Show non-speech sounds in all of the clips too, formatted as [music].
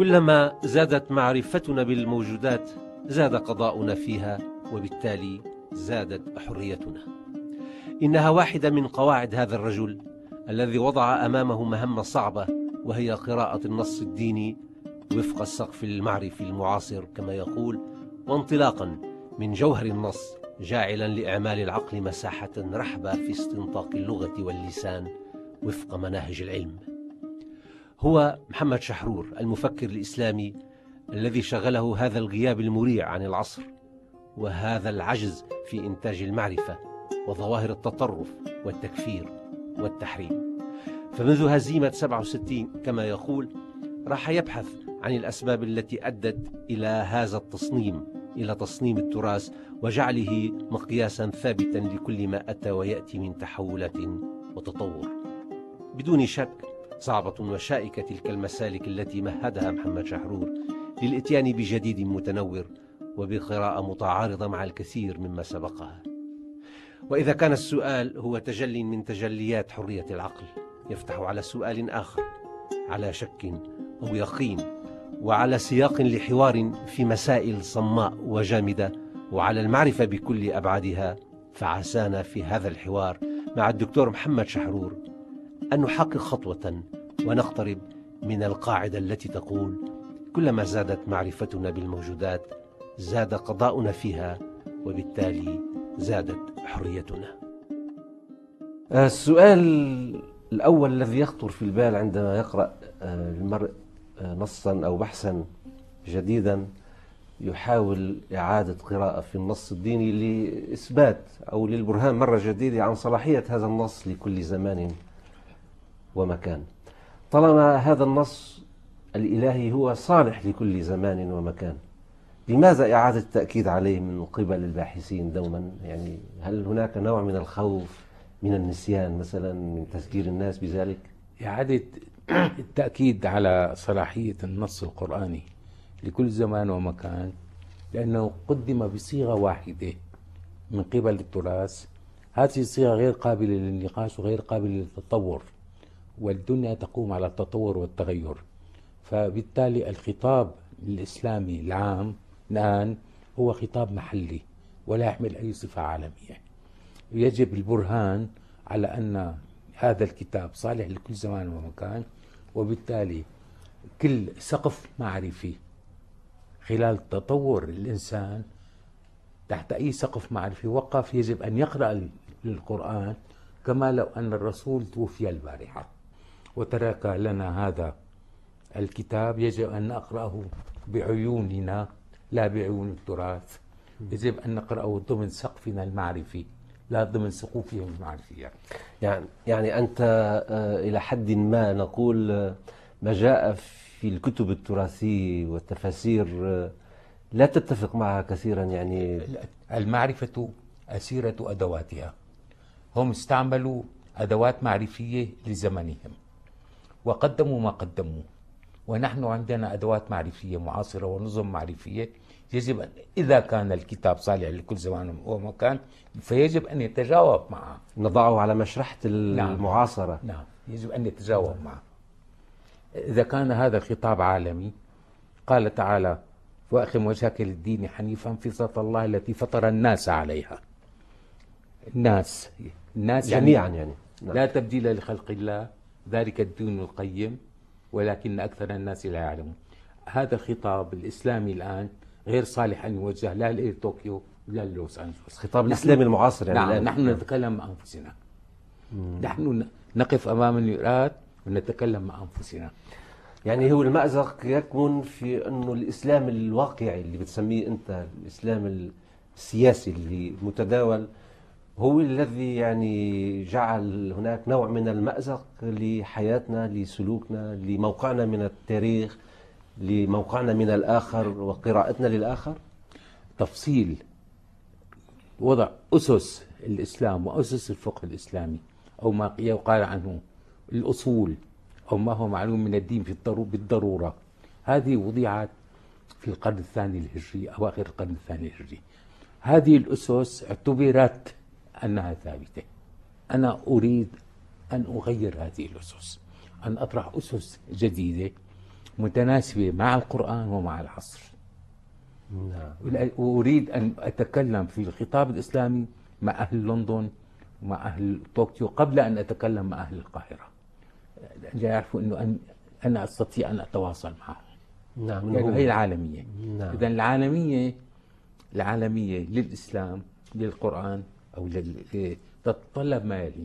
كلما زادت معرفتنا بالموجودات زاد قضاؤنا فيها وبالتالي زادت حريتنا. إنها واحدة من قواعد هذا الرجل الذي وضع أمامه مهمة صعبة وهي قراءة النص الديني وفق السقف المعرفي المعاصر كما يقول وانطلاقا من جوهر النص جاعلا لإعمال العقل مساحة رحبة في استنطاق اللغة واللسان وفق مناهج العلم. هو محمد شحرور المفكر الإسلامي الذي شغله هذا الغياب المريع عن العصر وهذا العجز في إنتاج المعرفة وظواهر التطرف والتكفير والتحريم. فمنذ هزيمة 67 كما يقول راح يبحث عن الأسباب التي أدت إلى هذا التصنيم إلى تصنيم التراث وجعله مقياسا ثابتا لكل ما أتى ويأتي من تحولات وتطور. بدون شك صعبة وشائكه تلك المسالك التي مهدها محمد شحرور للإتيان بجديد متنور وبقراءة متعارضة مع الكثير مما سبقها. وإذا كان السؤال هو تجلي من تجليات حرية العقل يفتح على سؤال آخر على شك أو يقين وعلى سياق لحوار في مسائل صماء وجامدة وعلى المعرفة بكل أبعادها فعسانا في هذا الحوار مع الدكتور محمد شحرور. أن نحقق خطوة ونقترب من القاعدة التي تقول كلما زادت معرفتنا بالموجودات زاد قضاؤنا فيها وبالتالي زادت حريتنا. السؤال الأول الذي يخطر في البال عندما يقرأ المرء نصا أو بحثا جديدا يحاول إعادة قراءة في النص الديني لإثبات أو للبرهان مرة جديدة عن صلاحية هذا النص لكل زمان. ومكان. طالما هذا النص الإلهي هو صالح لكل زمان ومكان لماذا إعادة التأكيد عليه من قبل الباحثين دوما؟ يعني هل هناك نوع من الخوف من النسيان مثلا من تذكير الناس بذلك؟ إعادة التأكيد على صلاحية النص القرآني لكل زمان ومكان لأنه قدم بصيغة واحدة من قبل التراث. هذه الصيغة غير قابلة للنقاش وغير قابلة للتطور. والدنيا تقوم على التطور والتغير. فبالتالي الخطاب الإسلامي العام الآن هو خطاب محلي ولا يحمل أي صفة عالمية. يجب البرهان على أن هذا الكتاب صالح لكل زمان ومكان وبالتالي كل سقف معرفي خلال تطور الإنسان تحت أي سقف معرفي وقف يجب أن يقرأ القرآن كما لو أن الرسول توفي البارحة. وترك لنا هذا. الكتاب يجب أن نقرأه بعيوننا لا بعيون التراث. يجب أن نقرأه ضمن سقفنا المعرفي لا ضمن سقوفهم المعرفية. يعني يعني أنت إلى حد ما نقول ما جاء في الكتب التراثية والتفاسير لا تتفق معها كثيرا يعني. المعرفة أسيرة أدواتها. هم استعملوا أدوات معرفية لزمنهم. وقدموا ما قدموا. ونحن عندنا أدوات معرفية معاصرة ونظم معرفية. يجب أن إذا كان الكتاب صالح لكل زمان ومكان فيجب أن يتجاوب معه. نضعه على مشرحة المعاصرة نعم, نعم. يجب أن يتجاوب معه. إذا كان هذا الخطاب عالمي قال تعالى وأقم وجهك للدين حنيفا فطرة الله التي فطر الناس عليها. الناس. الناس جميعا يعني, يعني. نعم. لا تبديل لخلق الله. ذلك الدين القيم ولكن أكثر الناس لا يعلمون هذا الخطاب الإسلامي الآن غير صالح أن يوجه لا لطوكيو ولا لوس أنجلوس خطاب الإسلامي المعاصر يعني نعم الآن. نحن نتكلم مع أنفسنا مم. نحن نقف أمام المرآة ونتكلم مع أنفسنا يعني هو المأزق يكمن في أنه الإسلام الواقعي اللي بتسميه أنت الإسلام السياسي اللي متداول هو الذي يعني جعل هناك نوع من المأزق لحياتنا لسلوكنا لموقعنا من التاريخ لموقعنا من الآخر وقراءتنا للآخر. تفصيل وضع أسس الإسلام وأسس الفقه الإسلامي أو ما يقال عنه الأصول أو ما هو معلوم من الدين في بالضرورة. هذه وضعت في القرن الثاني الهجري أواخر القرن الثاني الهجري. هذه الأسس اعتبرت أنها ثابتة. أنا أريد أن أغير هذه الأسس أن أطرح أسس جديدة متناسبة مع القرآن ومع العصر. نعم. وأريد أن أتكلم في الخطاب الإسلامي مع أهل لندن ومع أهل طوكيو قبل أن أتكلم مع أهل القاهرة. يعرفوا أنه أنا أستطيع أن أتواصل معهم. نعم يعني هي العالمية. نعم. إذا العالمية العالمية للإسلام للقرآن أو لل... تتطلب ما يلي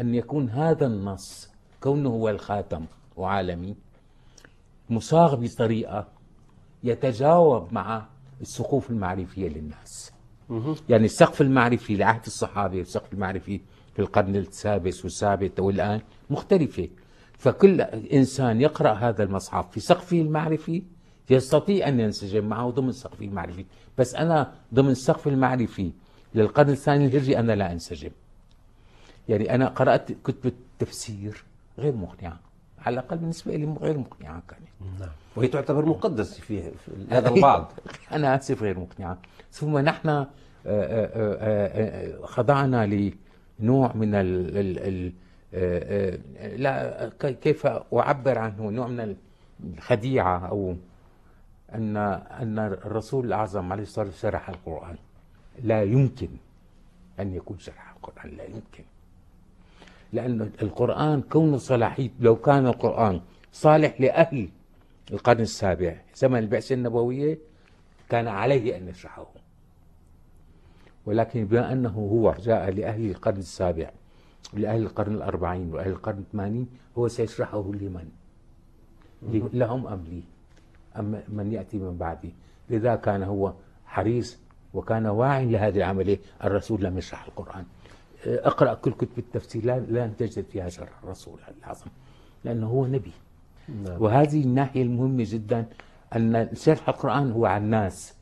أن يكون هذا النص كونه هو الخاتم وعالمي مصاغ بطريقة يتجاوب مع السقوف المعرفية للناس. يعني السقف المعرفي لعهد الصحابة والسقف المعرفي في القرن السادس والسابع والآن مختلفة. فكل إنسان يقرأ هذا المصحف في سقفه المعرفي يستطيع أن ينسجم معه ضمن سقفه المعرفي. بس أنا ضمن السقف المعرفي للقرن الثاني الهجري أنا لا أنسجم. يعني أنا قرأت كتب التفسير غير مقنعة. على الأقل بالنسبة لي غير مقنعة كانت. نعم. وهي تعتبر مقدسة في, في [laughs] هذا البعض. أنا آسف غير مقنعة. ثم نحن آه، آه، آه، خضعنا لنوع من ال ال ال لا كيف أعبر عنه؟ نوع من الخديعة أو أن أن الرسول الأعظم عليه الصلاة والسلام شرح القرآن. لا يمكن أن يكون شرح القرآن لا يمكن. لأن القرآن كون صلاحية لو كان القرآن صالح لأهل القرن السابع زمن البعثة النبوية كان عليه أن يشرحه. ولكن بما أنه هو جاء لأهل القرن السابع لأهل القرن الأربعين وأهل القرن الثمانين هو سيشرحه لمن؟ لهم أم لي؟ أم من يأتي من بعدي؟ لذا كان هو حريص وكان واعي لهذه العملية. الرسول لم يشرح القرآن. أقرأ كل كتب التفسير. لا, لا تجد فيها شرح. الرسول الأعظم لأنه هو نبي. نعم. وهذه الناحية المهمة جدا أن شرح القرآن هو عن الناس.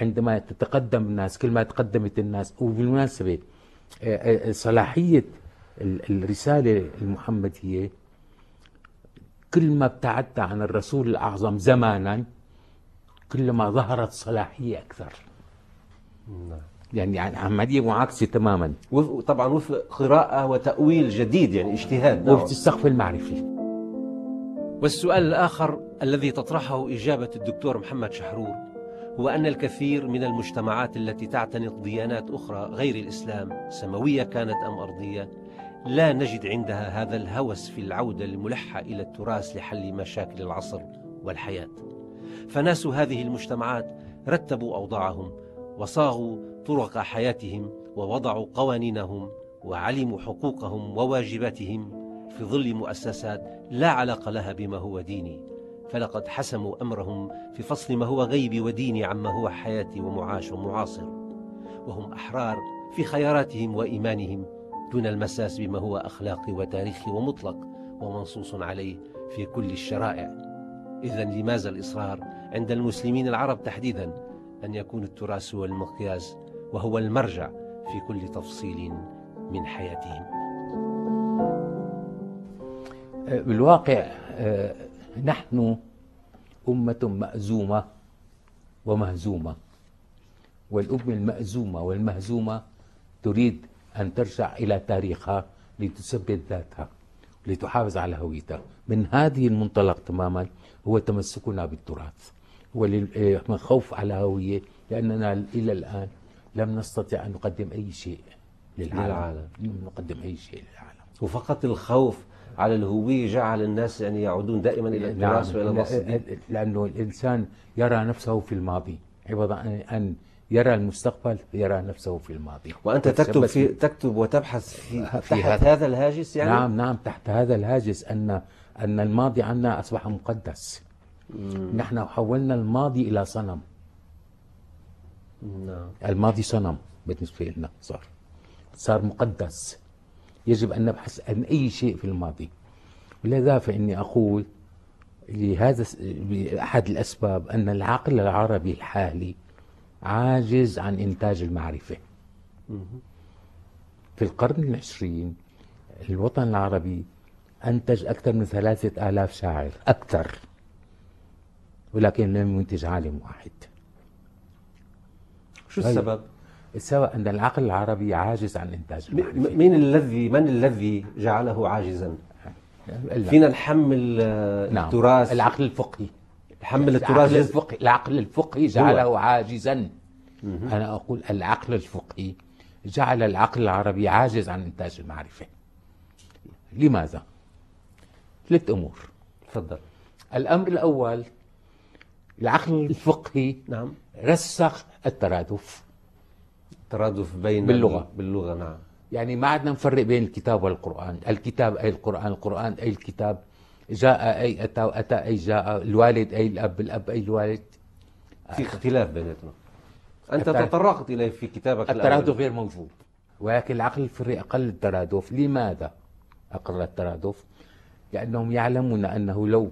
عندما تتقدم الناس كل ما تقدمت الناس وبالمناسبة آه، آه، صلاحية الرسالة المحمدية كل ما ابتعدت عن الرسول الأعظم زمانا كلما ظهرت صلاحية أكثر. نعم. يعني عملية معاكسة تماما طبعا وفق قراءة وتأويل جديد يعني اجتهاد. وفق السقف المعرفي والسؤال الآخر الذي تطرحه إجابة الدكتور محمد شحرور هو أن الكثير من المجتمعات التي تعتنق ديانات أخرى غير الإسلام سماوية كانت أم أرضية لا نجد عندها هذا الهوس في العودة الملحة إلى التراث لحل مشاكل العصر والحياة فناس هذه المجتمعات رتبوا أوضاعهم وصاغوا طرق حياتهم ووضعوا قوانينهم وعلموا حقوقهم وواجباتهم في ظل مؤسسات لا علاقة لها بما هو ديني. فلقد حسموا أمرهم في فصل ما هو غيبي وديني عما هو حياتي ومعاش ومعاصر. وهم أحرار في خياراتهم وإيمانهم دون المساس بما هو أخلاقي وتاريخي ومطلق ومنصوص عليه في كل الشرائع. إذا لماذا الإصرار عند المسلمين العرب تحديدا؟ أن يكون التراث هو المقياس وهو المرجع في كل تفصيل من حياتهم بالواقع آه، نحن أمة مأزومة ومهزومة. والأمة المأزومة والمهزومة تريد أن ترجع إلى تاريخها لتثبت ذاتها لتحافظ على هويتها. من هذه المنطلق تماما هو تمسكنا بالتراث. هو خوف على هوية لأننا إلى الآن لم نستطع أن نقدم أي شيء للعالم, للعالم. لم نقدم أي شيء للعالم. وفقط الخوف على الهوية جعل الناس يعني يعودون دائما إلى التراث نعم. وإلى المصدر لأنه الإنسان يرى نفسه في الماضي. عوض أن يرى المستقبل يرى نفسه في الماضي. وأنت تكتب في تكتب وتبحث في, في تحت هذا, هذا الهاجس يعني؟ نعم نعم تحت هذا الهاجس أن أن الماضي عنا أصبح مقدس. مم. نحن حولنا الماضي إلى صنم. نعم. الماضي صنم بالنسبة لنا صار. صار مقدس. يجب أن نبحث عن أي شيء في الماضي. ولذا فإني أقول لهذا أحد الأسباب أن العقل العربي الحالي عاجز عن إنتاج المعرفة. في القرن العشرين الوطن العربي أنتج أكثر من ثلاثة آلاف شاعر أكثر. ولكن لم ينتج عالم واحد. شو السبب؟ السبب أن العقل العربي عاجز عن إنتاج المعرفة. مين الذي من الذي جعله عاجزا؟ فينا نحمل آه، نعم. التراث. العقل الفقهي. نحمل العقل التراث جزء الفقهي العقل الفقهي جعله عاجزا. أنا أقول العقل الفقهي جعل العقل العربي عاجز عن إنتاج المعرفة. لماذا؟ ثلاث أمور. تفضل. الأمر الأول العقل الفقهي نعم. رسخ الترادف. ترادف بين باللغة. باللغة نعم. يعني ما عدنا نفرق بين الكتاب والقرآن. الكتاب أي القرآن القرآن أي الكتاب. جاء أي أتى أتى أي جاء. الوالد أي الأب الأب أي الوالد. في اختلاف بيناتنا. أنت تطرقت إليه في كتابك الترادف الأول غير موجود. ولكن العقل الفقهي أقر الترادف. لماذا أقل الترادف؟ لأنهم يعلمون أنه لو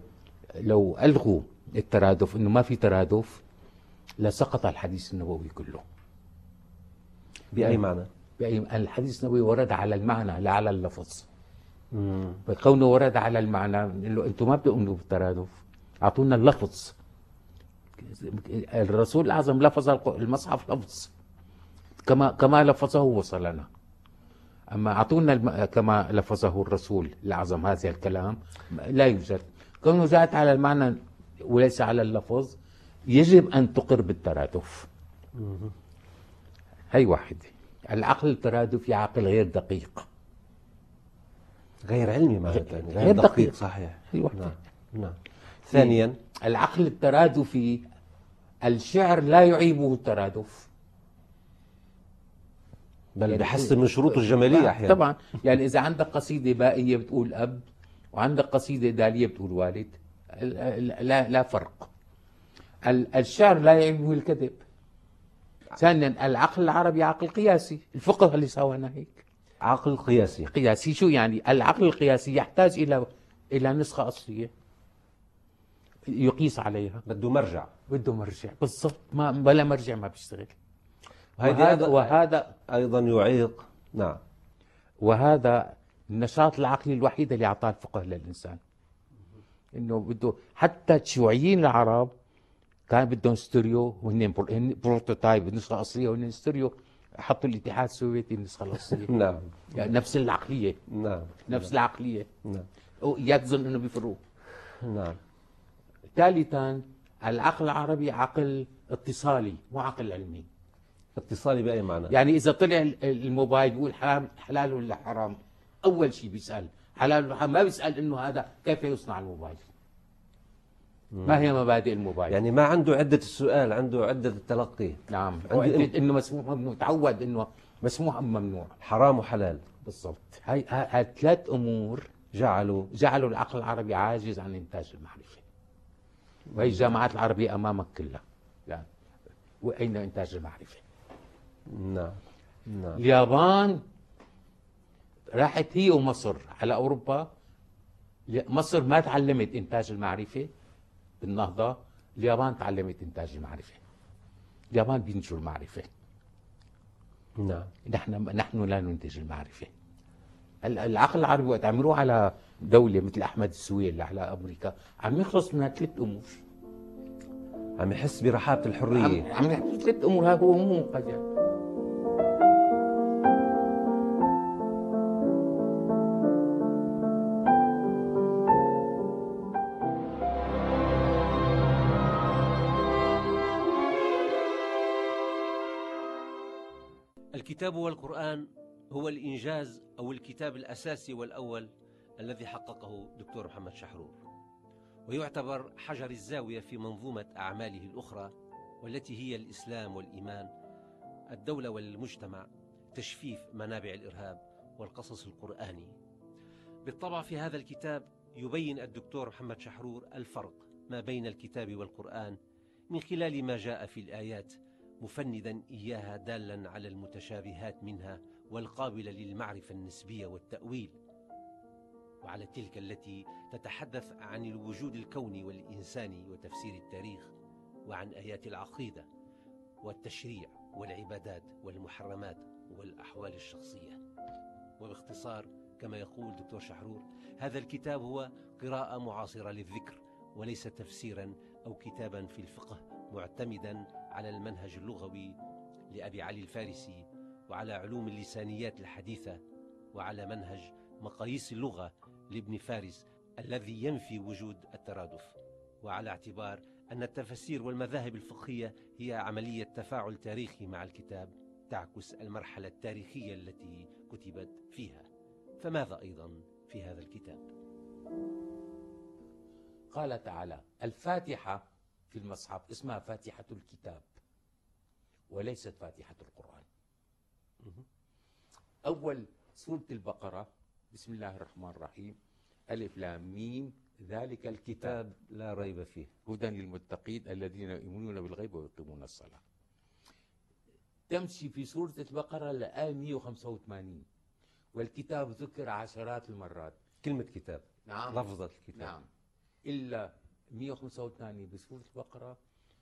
لو ألغوا الترادف أنه ما في ترادف لسقط الحديث النبوي كله. بأي معنى؟ بأي- الحديث النبوي ورد على المعنى لا على اللفظ. مم. فكونه ورد على المعنى بنقول له أنتم ما بتؤمنوا بالترادف. أعطونا اللفظ. الرسول الأعظم لفظ المصحف لفظ. كما كما لفظه وصلنا. أما أعطونا الم... كما لفظه الرسول الأعظم هذا الكلام لا يوجد. كونه جاءت على المعنى وليس على اللفظ يجب أن تقر بالترادف. هي واحدة. العقل الترادفي عقل غير دقيق. غير علمي معناتها غير غير دقيق. دقيق. صحيح. هي واحدة. نعم نعم. ثانيا. العقل الترادفي الشعر لا يعيبه الترادف. بل يعني بحسن من شروطه الجمالية أحيانا. طبعا. يعني إذا عندك قصيدة بائية بتقول أب وعندك قصيدة داليه بتقول والد ال- ال- لا لا فرق. ال- الشعر لا يعيبه الكذب. ثانيا العقل العربي عقل قياسي. الفقه اللي سوانا هيك عقل قياسي. قياسي شو يعني؟ العقل القياسي يحتاج إلى إلى نسخة أصلية. يقيس عليها. بده مرجع. بده مرجع. بالضبط. ما بلا مرجع ما بيشتغل. وهذا أيضا- وهذا أيضا يعيق. نعم. وهذا النشاط العقلي الوحيد اللي أعطاه الفقه للإنسان. إنه بده حتى الشيوعيين العرب كان بدهم ستيريو وهن pr- هن prototype النسخة الأصلية وهن ستيريو حطوا الاتحاد السوفيتي النسخة الأصلية. [laughs] نعم. يعني نفس العقلية. نعم. نفس العقلية. نعم. اياك تظن إنه بيفرقوا. نعم. ثالثا العقل العربي عقل اتصالي مو عقل علمي. اتصالي بأي معنى؟ يعني إذا طلع ال- الموبايل بيقول حرام حلال ولا حرام؟ أول شيء بيسأل. حلال ما بيسأل إنه هذا كيف يصنع الموبايل؟ ما هي مبادئ الموبايل؟ يعني ما عنده عدة السؤال عنده عدة التلقي. نعم. عندي وعدة انه مسموح ممنوع تعود إنه مسموح أم ممنوع. حرام وحلال. بالضبط. هاي هاي هاي ثلاث أمور جعلوا جعلوا العقل العربي عاجز عن إنتاج المعرفة. وهي الجامعات العربية أمامك كلها. يعني وأين إنتاج المعرفة؟ نعم. نعم. اليابان راحت هي ومصر على أوروبا. مصر ما تعلمت إنتاج المعرفة بالنهضة. اليابان تعلمت إنتاج المعرفة. اليابان بينتجوا المعرفة. نعم. نحن نحن لا ننتج المعرفة. ال- العقل العربي وقت عم يروح على دولة مثل أحمد السويل على أمريكا عم يخلص من ثلاث أمور. عم يحس برحابة عم الحرية. عم يحكي ثلاث أمور. هذا هو مو منقذ الكتاب والقرآن هو الإنجاز أو الكتاب الأساسي والأول الذي حققه دكتور محمد شحرور. ويعتبر حجر الزاوية في منظومة أعماله الأخرى والتي هي الإسلام والإيمان الدولة والمجتمع تجفيف منابع الإرهاب والقصص القرآني. بالطبع في هذا الكتاب يبين الدكتور محمد شحرور الفرق ما بين الكتاب والقرآن من خلال ما جاء في الآيات مفندا إياها دالا على المتشابهات منها والقابلة للمعرفة النسبية والتأويل. وعلى تلك التي تتحدث عن الوجود الكوني والإنساني وتفسير التاريخ وعن آيات العقيدة والتشريع والعبادات والمحرمات والأحوال الشخصية. وباختصار كما يقول دكتور شحرور هذا الكتاب هو قراءة معاصرة للذكر وليس تفسيرا أو كتابا في الفقه معتمدا على المنهج اللغوي لأبي علي الفارسي وعلى علوم اللسانيات الحديثة وعلى منهج مقاييس اللغة لابن فارس الذي ينفي وجود الترادف وعلى اعتبار أن التفسير والمذاهب الفقهية هي عملية تفاعل تاريخي مع الكتاب تعكس المرحلة التاريخية التي كتبت فيها فماذا أيضا في هذا الكتاب؟ قال تعالى الفاتحة في المصحف اسمها فاتحة الكتاب وليست فاتحة القرآن. أول سورة البقرة بسم الله الرحمن الرحيم ألف لام ميم ذلك الكتاب. لا ريب فيه. هدى للمتقين الذين يؤمنون بالغيب ويقيمون الصلاة. تمشي في سورة البقرة لآية 185 والكتاب ذكر عشرات المرات. كلمة كتاب نعم. لفظة الكتاب. نعم. إلا 185 بسورة البقرة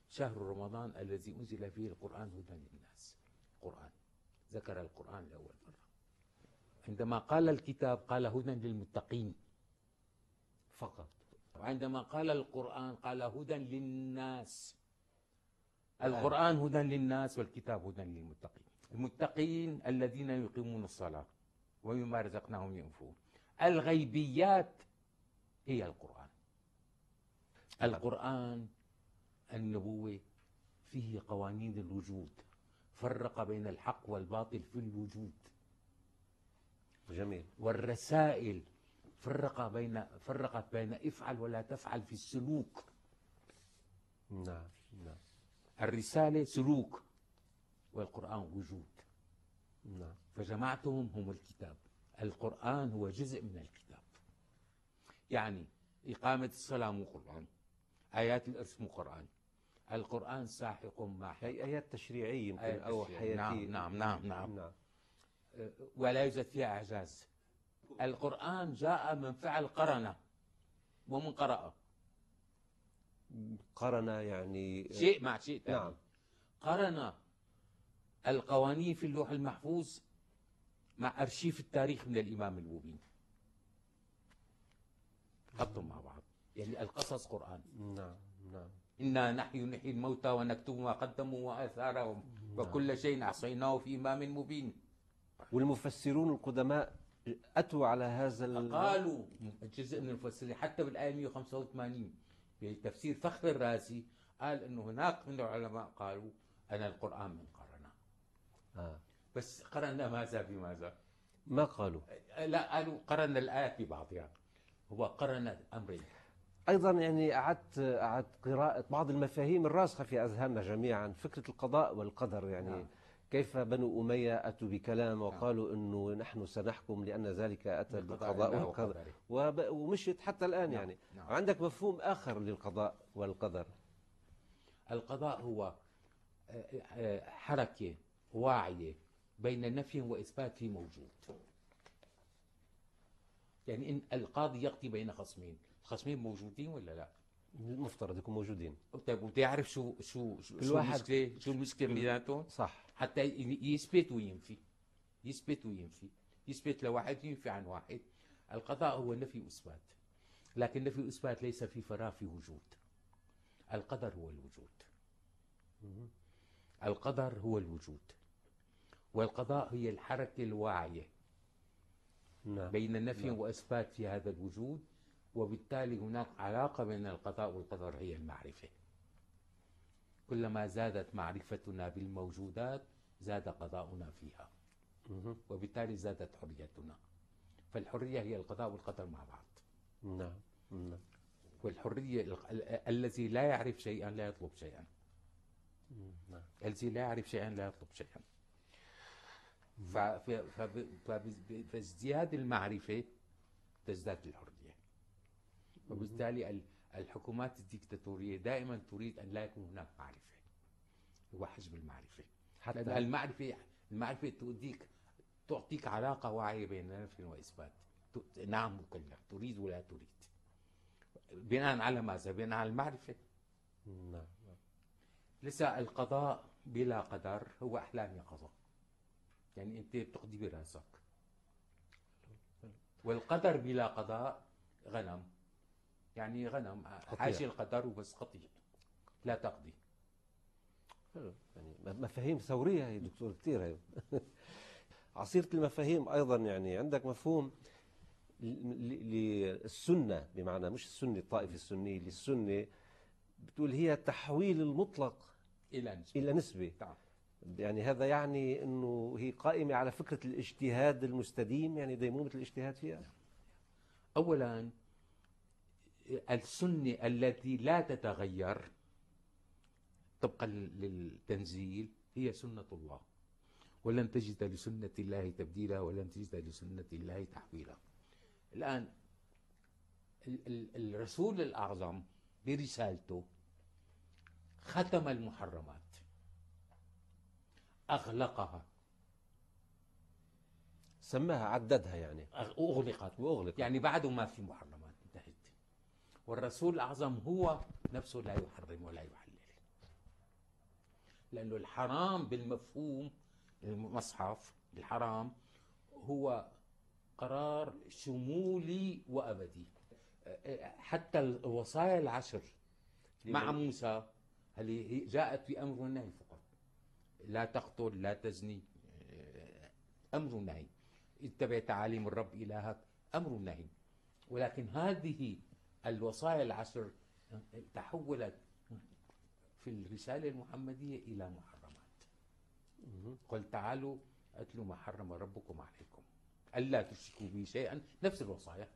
شهر رمضان الذي أنزل فيه القرآن هدى للناس. القرآن ذكر القرآن لأول مرة. عندما قال الكتاب قال هدى للمتقين فقط. وعندما قال القرآن قال هدى للناس. القرآن هدى للناس والكتاب هدى للمتقين. المتقين الذين يقيمون الصلاة ومما رزقناهم ينفقون الغيبيات هي القرآن. القرآن. النبوة فيه قوانين الوجود. فرق بين الحق والباطل في الوجود. جميل. والرسائل فرق بين فرقت بين افعل ولا تفعل في السلوك. نعم نعم. الرسالة سلوك والقرآن وجود. نعم. فجماعتهم هم الكتاب. القرآن هو جزء من الكتاب. يعني إقامة الصلاة مو قرآن. آيات مو قرآن. القرآن ساحق مع هي آيات تشريعية يمكن آيات أو. حياتية. نعم نعم نعم نعم. ولا يوجد فيها إعجاز. القرآن جاء من فعل قرن ومن قرأ قرن يعني شيء مع شيء ثاني نعم. قرن القوانين في اللوح المحفوظ مع أرشيف التاريخ من الإمام المبين. حطهم مع بعض. يعني القصص قرآن. نعم نعم. إنا نحن نحيي الموتى ونكتب ما قدموا وآثارهم وكل شيء أحصيناه في إمام مبين. والمفسرون القدماء أتوا على هذا ال... قالوا جزء من المفسرين حتى بالآية 185 بتفسير فخر الرازي قال أنه هناك من العلماء قالوا أنا القرآن من قرنا آه. بس قرنا ماذا بماذا؟ ما قالوا؟ لا قالوا قرنا الآيات ببعضها هو قرن أمرين. أيضا يعني أعدت أعدت قراءة بعض المفاهيم الراسخة في أذهاننا جميعا فكرة القضاء والقدر. يعني نعم. كيف بنو أمية أتوا بكلام وقالوا أنه نحن سنحكم لأن ذلك أتى بالقضاء والقدر. ومشيت حتى الآن نعم. يعني. نعم. عندك مفهوم آخر للقضاء والقدر. القضاء هو حركة واعية بين نفي وإثبات في موجود. يعني إن القاضي يقضي بين خصمين. الخصمين موجودين ولا لا؟ المفترض يكونوا موجودين. طيب يعرف شو شو شو, شو المشكلة شو المشكلة بيناتهم صح. حتى يثبت وينفي. يثبت وينفي. يثبت لواحد ينفي عن واحد. القضاء هو نفي وإثبات. لكن نفي وإثبات ليس في فراغ في وجود. القدر هو الوجود. القدر هو الوجود. والقضاء هي الحركة الواعية نعم. بين نفي وإثبات في هذا الوجود. وبالتالي هناك علاقة بين القضاء والقدر هي المعرفة. كلما زادت معرفتنا بالموجودات زاد قضاؤنا فيها. وبالتالي زادت حريتنا. فالحرية هي القضاء والقدر مع بعض. نعم نعم. والحرية ال- ال- الذي لا يعرف شيئا لا يطلب شيئا. نعم. الذي لا يعرف شيئا لا يطلب شيئا. ف- ف- فب- فب- فازدياد المعرفة تزداد الحرية. وبالتالي ال- الحكومات الديكتاتورية دائما تريد أن لا يكون هناك معرفة. هو حجم المعرفة. حتى- لأن المعرفة المعرفة تؤديك تعطيك علاقة واعية بين نفي وإثبات. نعم مكلف تريد ولا تريد. بناء على ماذا؟ بناء على المعرفة. نعم. لسه القضاء بلا قدر هو أحلام يقظة يعني أنت بتقضي برأسك. والقدر بلا قضاء غنم. يعني غنم حاشي القدر وبس قطيع لا تقضي. حلو. يعني مفاهيم ثورية هي دكتور كثير هي. [laughs] عصيرة المفاهيم أيضا يعني عندك مفهوم للسنة بمعنى مش السنة الطائفة السنية للسنة بتقول هي تحويل المطلق إلى نسبة. إلى نسبة. نعم. يعني هذا يعني أنه هي قائمة على فكرة الاجتهاد المستديم يعني ديمومة الاجتهاد فيها؟ أولا السنة التي لا تتغير طبقا للتنزيل هي سنة الله ولن تجد لسنة الله تبديلا ولن تجد لسنة الله تحويلا. الآن الرسول الأعظم برسالته ختم المحرمات أغلقها. سماها عددها يعني. أغلقت. وأغلقت يعني بعده ما في محرمات انتهت والرسول الأعظم هو نفسه لا يحرم ولا يحلل. لأنه الحرام بالمفهوم المصحف الحرام هو قرار شمولي وأبدي. حتى الوصايا العشر مع موسى. هل جاءت في أمر النهي فقط. لا تقتل لا تزني أمر النهي. اتبع تعاليم الرب إلهك أمر النهي. ولكن هذه الوصايا العشر تحولت في الرسالة المحمدية إلى محرمات. قل تعالوا أتلوا ما حرم ربكم عليكم. ألا تشركوا به شيئا. نفس الوصايا.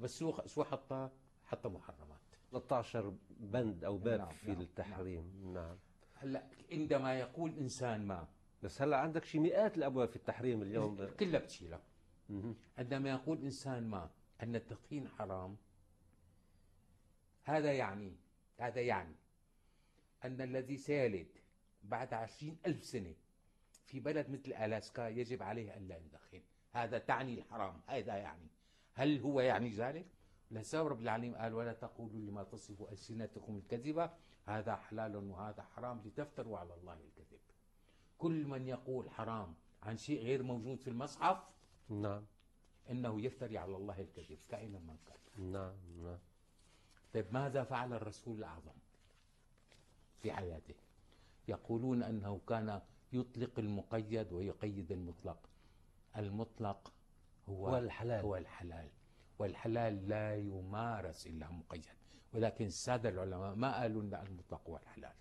بس شو حطها؟ حط؟ محرمات. 13 بند أو باب نعم في نعم التحريم. نعم. نعم هلأ عندما يقول إنسان ما. بس هلأ عندك شي مئات الأبواب في التحريم اليوم. كلها بتشيلها. عندما يقول إنسان ما أن التدخين حرام هذا يعني هذا يعني أن الذي سيلد بعد عشرين ألف سنة في بلد مثل ألاسكا يجب عليه أن لا يدخن. هذا تعني الحرام هذا يعني. هل هو يعني ذلك؟ لسبب رب العالمين قال ولا تقولوا لما تصف ألسنتكم الكذبة هذا حلال وهذا حرام لتفتروا على الله الكذب. كل من يقول حرام عن شيء غير موجود في المصحف نعم. إنه يفتري على الله الكذب كائنا من كان. نعم نعم. طيب ماذا فعل الرسول الأعظم في حياته؟ يقولون أنه كان يطلق المقيد ويقيد المطلق. المطلق هو, هو الحلال. هو الحلال. والحلال لا يمارس إلا مقيد. ولكن الساده العلماء ما قالوا إن المطلق هو الحلال.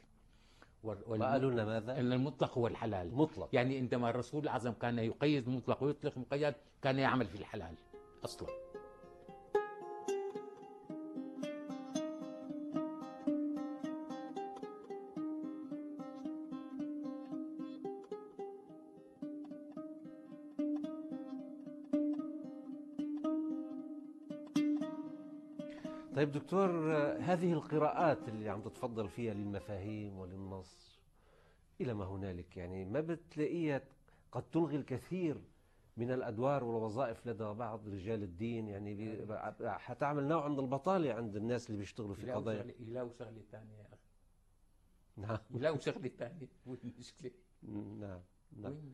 والم... قالوا لنا ماذا؟ إن المطلق هو الحلال. مطلق. يعني عندما الرسول الأعظم كان يقيد المطلق ويطلق المقيد كان يعمل في الحلال أصلا. طيب دكتور هذه القراءات اللي عم تتفضل فيها للمفاهيم وللنص إلى ما هنالك يعني ما بتلاقيها قد تلغي الكثير من الأدوار والوظائف لدى بعض رجال الدين؟ يعني حتعمل نوع من البطالة عند الناس اللي بيشتغلوا في قضايا؟ يلاقوا شغلة ثانية يا أخي. نعم. يلاقوا شغلة ثانية وين المشكلة؟ نعم نعم.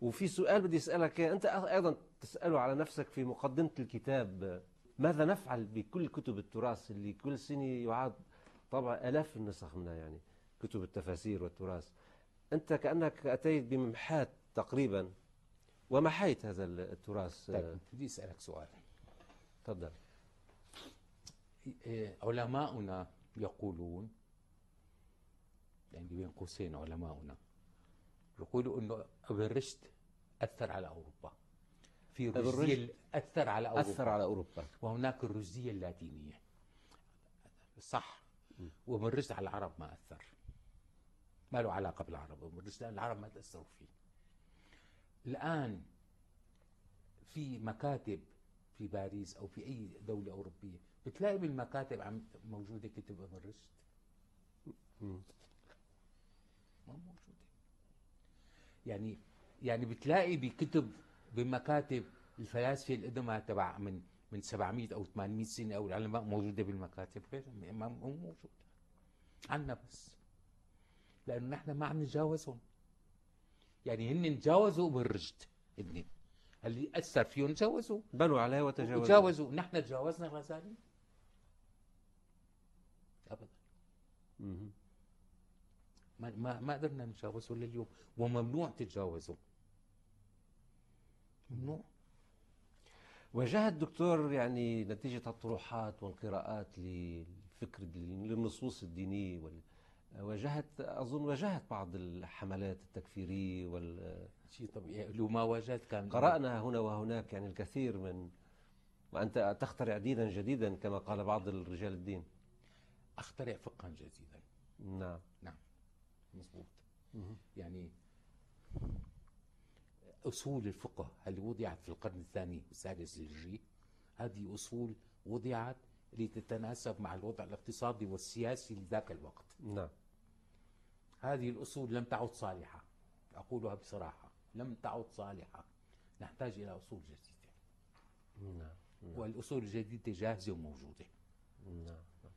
وفي سؤال بدي أسألك أنت أيضا تسأله على نفسك في مقدمة الكتاب ماذا نفعل بكل كتب التراث اللي كل سنة يعاد طبع آلاف النسخ منها يعني كتب التفاسير والتراث. أنت كأنك أتيت بممحات تقريبا ومحيت هذا التراث. طيب بدي أسألك سؤال. تفضل. إيه، علماؤنا يقولون يعني بين قوسين علماؤنا يقولوا إنه ابن رشد أثر على أوروبا. في الرشدية أثر على أوروبا. أثر على أوروبا. وهناك الرشدية اللاتينية. صح. رشد على العرب ما أثر. ما له علاقة بالعرب. رشد العرب ما تأثروا فيه. الآن في مكاتب في باريس أو في أي دولة أوروبية بتلاقي بالمكاتب عم موجودة كتب ابن رشد؟ ما موجودة. يعني يعني بتلاقي بكتب بمكاتب الفلاسفة القدماء تبع من من 700 أو 800 سنة أو العلماء موجودة بالمكاتب. غير ما موجودة. عنا بس. لأنه نحن ما عم نتجاوزهم. يعني هن تجاوزوا بالرشد. هن اللي اثر فيهم تجاوزوا. بنوا عليه وتجاوزوا. تجاوزوا نحن تجاوزنا الغزالي ابدا. ما ما ما قدرنا نتجاوزه لليوم. وممنوع تتجاوزه ممنوع واجهت دكتور يعني نتيجة الطروحات والقراءات للفكر للنصوص الدينية وال... واجهت أظن واجهت بعض الحملات التكفيرية وال شيء طبيعي. لو ما واجهت كان قرأنا هنا وهناك يعني الكثير من وأنت تخترع دينا جديدا كما قال بعض الرجال الدين. أخترع فقها جديدا. نعم. نعم. مضبوط يعني أصول الفقه اللي وضعت في القرن الثاني والثالث الهجري هذه أصول وضعت لتتناسب مع الوضع الاقتصادي والسياسي لذاك الوقت. نعم. هذه الأصول لم تعد صالحة. أقولها بصراحة لم تعد صالحة. نحتاج إلى أصول جديدة. نعم, نعم. والأصول الجديدة جاهزة وموجودة. نعم, نعم.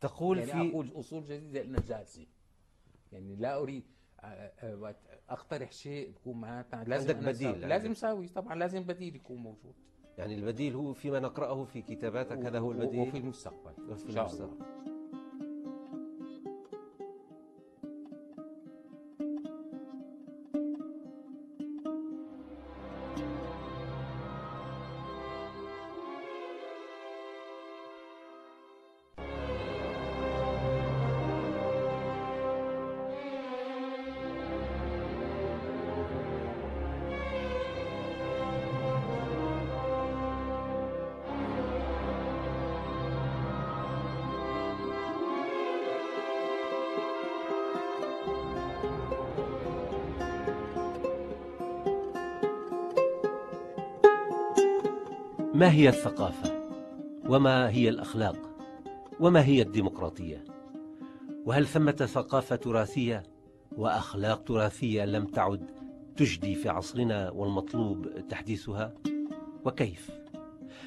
تقول يعني في أقول أصول جديدة لأنها جاهزة. يعني لا أريد أقترح شيء بكون معناتها لازم عندك بديل لازم. اساوي طبعا لازم بديل يكون موجود. يعني البديل هو فيما نقرأه في كتاباتك هذا هو البديل. وفي المستقبل. وفي المستقبل. ما هي الثقافة؟ وما هي الأخلاق؟ وما هي الديمقراطية؟ وهل ثمة ثقافة تراثية وأخلاق تراثية لم تعد تجدي في عصرنا والمطلوب تحديثها؟ وكيف؟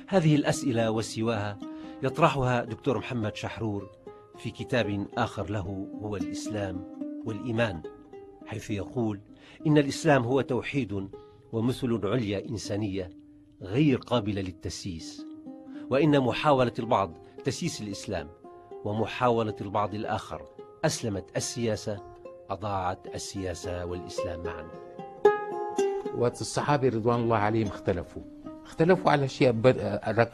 هذه الأسئلة وسواها يطرحها دكتور محمد شحرور في كتاب آخر له هو الإسلام والإيمان حيث يقول إن الإسلام هو توحيد ومثل عليا إنسانية غير قابلة للتسييس. وإن محاولة البعض تسييس الإسلام ومحاولة البعض الآخر أسلمت السياسة أضاعت السياسة والإسلام معا. وقت الصحابة رضوان الله عليهم اختلفوا. اختلفوا على شيء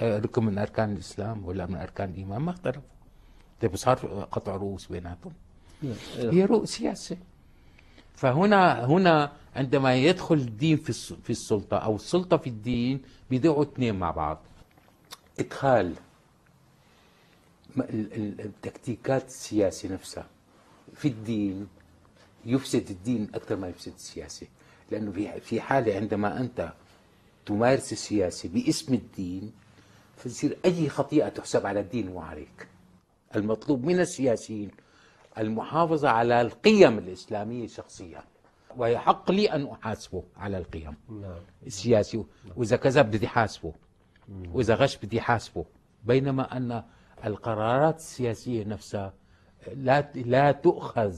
ركن من أركان الإسلام ولا من أركان الإيمان ما اختلفوا. طيب صار قطع رؤوس بيناتهم. هي رؤوس سياسة. فهنا هنا عندما يدخل الدين في في السلطة أو السلطة في الدين بيضيعوا اثنين مع بعض. إدخال التكتيكات السياسة نفسها في الدين يفسد الدين أكثر ما يفسد السياسة. لأنه في حالة عندما أنت تمارس السياسة باسم الدين فتصير أي خطيئة تحسب على الدين وعليك المطلوب من السياسيين المحافظة على القيم الإسلامية شخصيا. ويحق لي أن أحاسبه على القيم. نعم. السياسي وإذا كذب بدي حاسبه. وإذا غش بدي حاسبه. بينما أن القرارات السياسية نفسها لا لا تؤخذ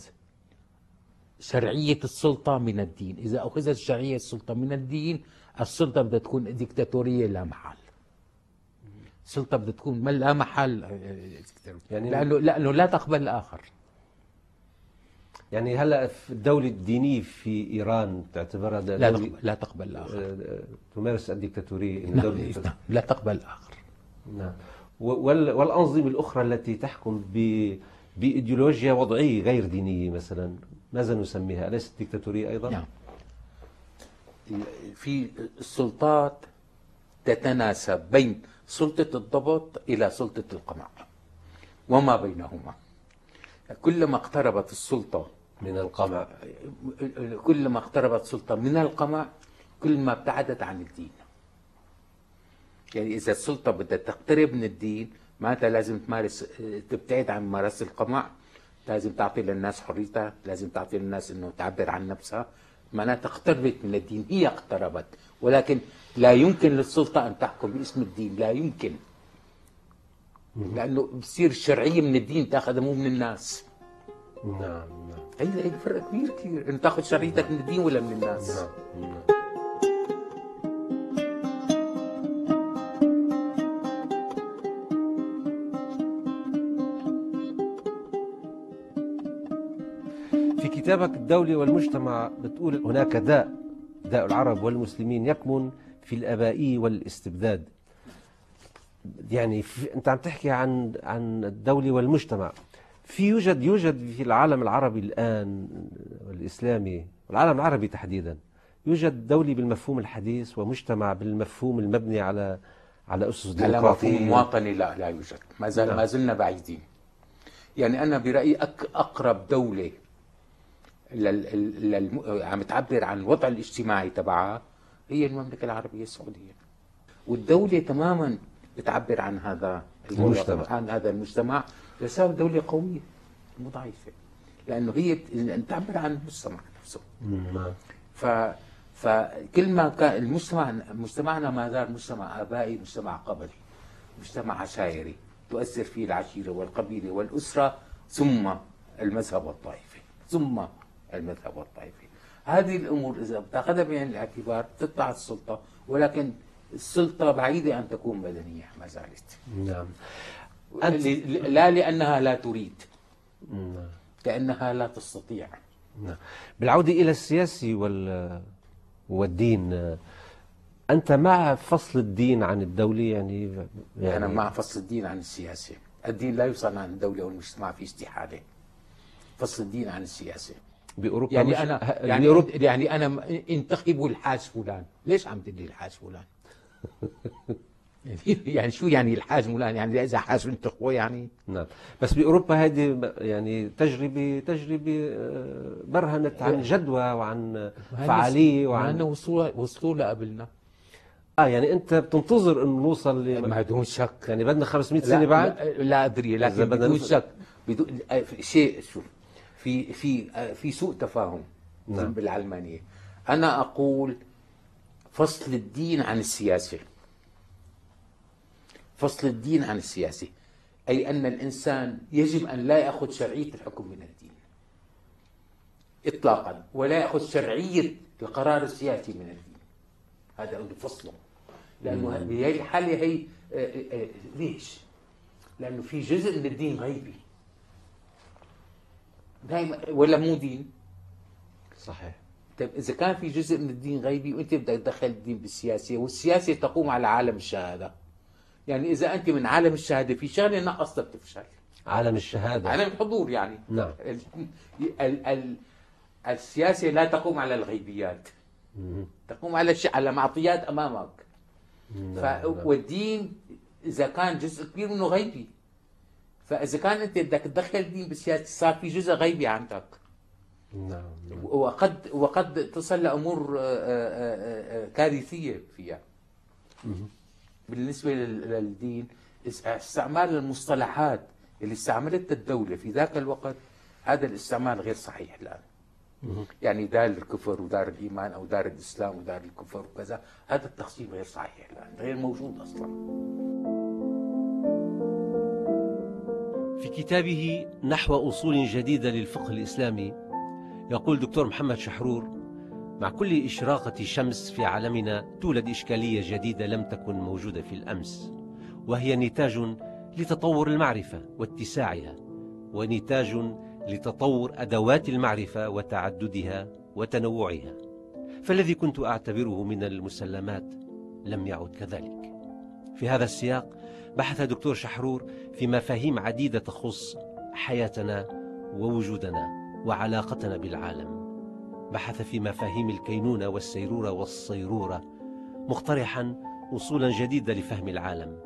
شرعية السلطة من الدين. إذا أخذت شرعية السلطة من الدين السلطة بدها تكون ديكتاتورية لا محل. السلطة بدها تكون لا محل. يعني لأنه لأنه لا تقبل الآخر. يعني هلا في الدولة الدينية في إيران تعتبرها لا تقبل لا تقبل الآخر. آه، تمارس الديكتاتورية نعم نعم لا تقبل الآخر. نعم. والأنظمة الأخرى التي تحكم بإيديولوجيا وضعية غير دينية مثلا ماذا نسميها؟ أليست ديكتاتورية أيضا؟ نعم. في السلطات تتناسب بين سلطة الضبط إلى سلطة القمع وما بينهما. كلما اقتربت السلطة من القمع. كلما اقتربت سلطة من القمع كل ما ابتعدت عن الدين. يعني إذا السلطة بدها تقترب من الدين معناتها لازم تمارس تبتعد عن ممارسة القمع. لازم تعطي للناس حريتها لازم تعطي للناس إنه تعبر عن نفسها. معناتها اقتربت من الدين هي اقتربت. ولكن لا يمكن للسلطة أن تحكم باسم الدين لا يمكن. لأنه بصير الشرعية من الدين تأخذها مو من الناس. نعم نعم. هي هي فرق كبير كثير انت تاخذ شريطك من الدين ولا من الناس؟ نعم, نعم. في كتابك الدولة والمجتمع بتقول هناك داء داء العرب والمسلمين يكمن في الأبائية والاستبداد. يعني في أنت عم تحكي عن عن الدولة والمجتمع. في يوجد يوجد في العالم العربي الآن والإسلامي والعالم العربي تحديدا يوجد دولة بالمفهوم الحديث ومجتمع بالمفهوم المبني على على أسس ديمقراطيه مفهوم مواطني. لا لا يوجد. ما زال نعم. ما زلنا بعيدين. يعني أنا برأيي أك أقرب دولة لل... لل... عم تعبر عن الوضع الاجتماعي تبعها هي المملكة العربية السعودية. والدولة تماما بتعبر عن هذا المجتمع. عن هذا المجتمع. لسبب دوله قويه مو ضعيفه لأنه هي تعبر عن المجتمع نفسه. نعم. ف فكل ما كان المجتمع مجتمعنا ما زال مجتمع آبائي مجتمع قبلي مجتمع عشائري تؤثر فيه العشيرة والقبيلة والأسرة ثم المذهب والطائفه ثم المذهب والطائفه هذه الأمور إذا بتأخذها بعين الاعتبار تطلع السلطة ولكن السلطة بعيدة أن تكون مدنيه ما زالت. نعم. لا لأنها لا تريد. نعم. لانها لا تستطيع. نعم. بالعودة إلى السياسي وال والدين أنت مع فصل الدين عن الدولة؟ يعني, يعني أنا مع فصل الدين عن السياسة. الدين لا يفصل عن الدولة والمجتمع في استحالة. فصل الدين عن السياسة. بأوروبا يعني أنا يعني, بأوروبا يعني أنا انتخبوا الحاج فلان. ليش عم تدي الحاج فلان؟ [laughs] [laughs] يعني شو يعني الحاج فلان يعني إذا حاج انتخبوه يعني؟ نعم. بس بأوروبا هذه يعني تجربه تجربة آه، برهنت عن جدوى وعن فعالية وعن وصلوا وصلوا لقبلنا آه يعني أنت بتنتظر إنه نوصل ل ما بدون شك. يعني بدنا 500 سنة بعد؟ لا, أدري لكن بدون شك. بدون آه، شيء شوف في في آه، في سوء تفاهم نعم. بالعلمانية. أنا أقول فصل الدين عن السياسة. فصل الدين عن السياسة أي أن الإنسان يجب أن لا يأخذ شرعية الحكم من الدين. اطلاقا ولا يأخذ شرعية القرار السياسي من الدين. هذا فصله لأنه بهي الحاله هي آه، آه، آه، ليش؟ لأنه في جزء من الدين غيبي. دائما ولا مو دين؟ صحيح. طيب إذا كان في جزء من الدين غيبي وأنت بدك تدخل الدين بالسياسة والسياسة تقوم على عالم الشهادة. يعني إذا أنت من عالم الشهادة في شغله نقصتها بتفشل. عالم الشهادة. عالم الحضور يعني. نعم. ال ال السياسة لا تقوم على الغيبيات. تقوم على الش... على معطيات أمامك. نعم. ف... نعم. والدين إذا كان جزء كبير منه غيبي. فإذا كان أنت بدك تدخل الدين بالسياسة صار في جزء غيبي عندك. نعم, نعم. وقد وقد تصل لأمور آه، آه، آه، كارثية فيها. بالنسبة للدين استعمال المصطلحات اللي استعملتها الدولة في ذاك الوقت هذا الاستعمال غير صحيح الآن. يعني دار الكفر ودار الإيمان أو دار الإسلام ودار الكفر وكذا هذا التقسيم غير صحيح الآن غير موجود أصلا. في كتابه نحو أصول جديدة للفقه الإسلامي يقول دكتور محمد شحرور مع كل إشراقة شمس في عالمنا تولد إشكالية جديدة لم تكن موجودة في الأمس وهي نتاج لتطور المعرفة واتساعها ونتاج لتطور أدوات المعرفة وتعددها وتنوعها. فالذي كنت أعتبره من المسلمات لم يعد كذلك. في هذا السياق بحث دكتور شحرور في مفاهيم عديدة تخص حياتنا ووجودنا وعلاقتنا بالعالم. بحث في مفاهيم الكينونة والسيرورة والصيرورة مقترحا وصولا جديدة لفهم العالم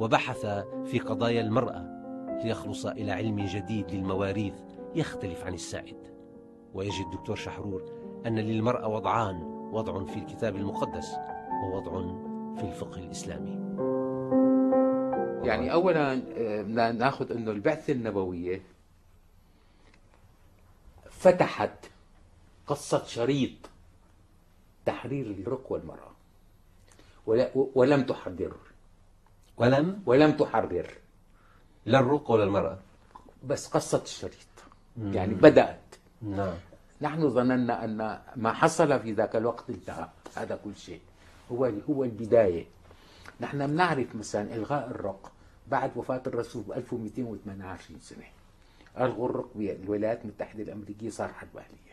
وبحث في قضايا المرأة ليخلص إلى علم جديد للمواريث يختلف عن السائد. ويجد الدكتور شحرور أن للمرأة وضعان وضع في الكتاب المقدس ووضع في الفقه الإسلامي. يعني أولا آه، ناخذ أنه البعثة النبوية فتحت قصة شريط تحرير الرق والمرأة. ولا ولم تحرر. ولم؟ ولم تحرر. لا الرق ولا المرأة. بس قصة الشريط. مم. يعني بدأت. نعم. نحن ظننا أن ما حصل في ذاك الوقت انتهى. هذا كل شيء. هو هو البداية. نحن بنعرف مثلا إلغاء الرق بعد وفاة الرسول ب 1228 سنة. ألغوا الرق بالولايات المتحدة الأمريكية صار حرب أهلية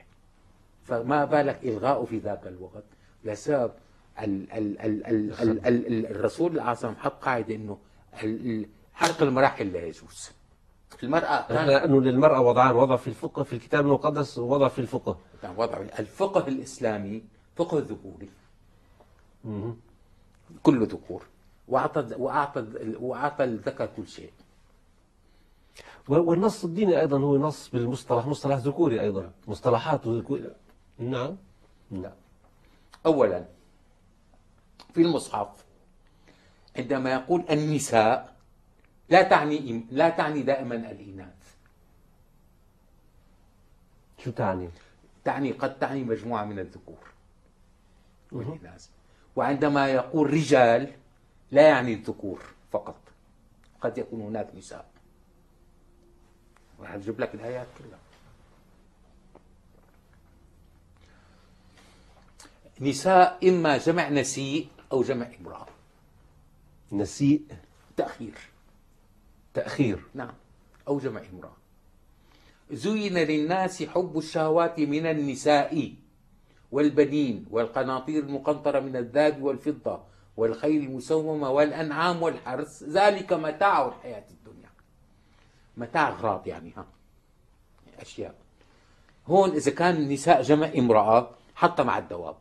فما بالك إلغاؤه في ذاك الوقت؟ لسبب ال ال ال ال ال ال الرسول الأعظم حط قاعدة ال- حرق المراحل لا يجوز. المرأة لأنه للمرأة وضعان وضع في الفقه في الكتاب المقدس ووضع في الفقه. كان وضع. الفقه الإسلامي فقه ذكوري. كله ذكور. وأعطى وأعطى وأعطى الذكر كل شيء. والنص الديني أيضا هو نص بالمصطلح مصطلح ذكوري أيضا. مصطلحات ذكوري. نعم. لا. أولا في المصحف عندما يقول النساء لا تعني لا تعني دائما الإناث. شو تعني؟ تعني قد تعني مجموعة من الذكور والإناث. وعندما يقول رجال لا يعني الذكور فقط. قد يكون هناك نساء. راح أجيب لك الآيات كلها. نساء إما جمع نسيء أو جمع امرأة. نسيء. تأخير. تأخير. نعم. أو جمع امرأة. زين للناس حب الشهوات من النساء والبنين والقناطير المقنطرة من الذهب والفضة والخيل المسومة والأنعام والحرث. ذلك متاع الحياة الدنيا. متاع أغراض يعني ها. أشياء. هون إذا كان النساء جمع امرأة حتى مع الدواب.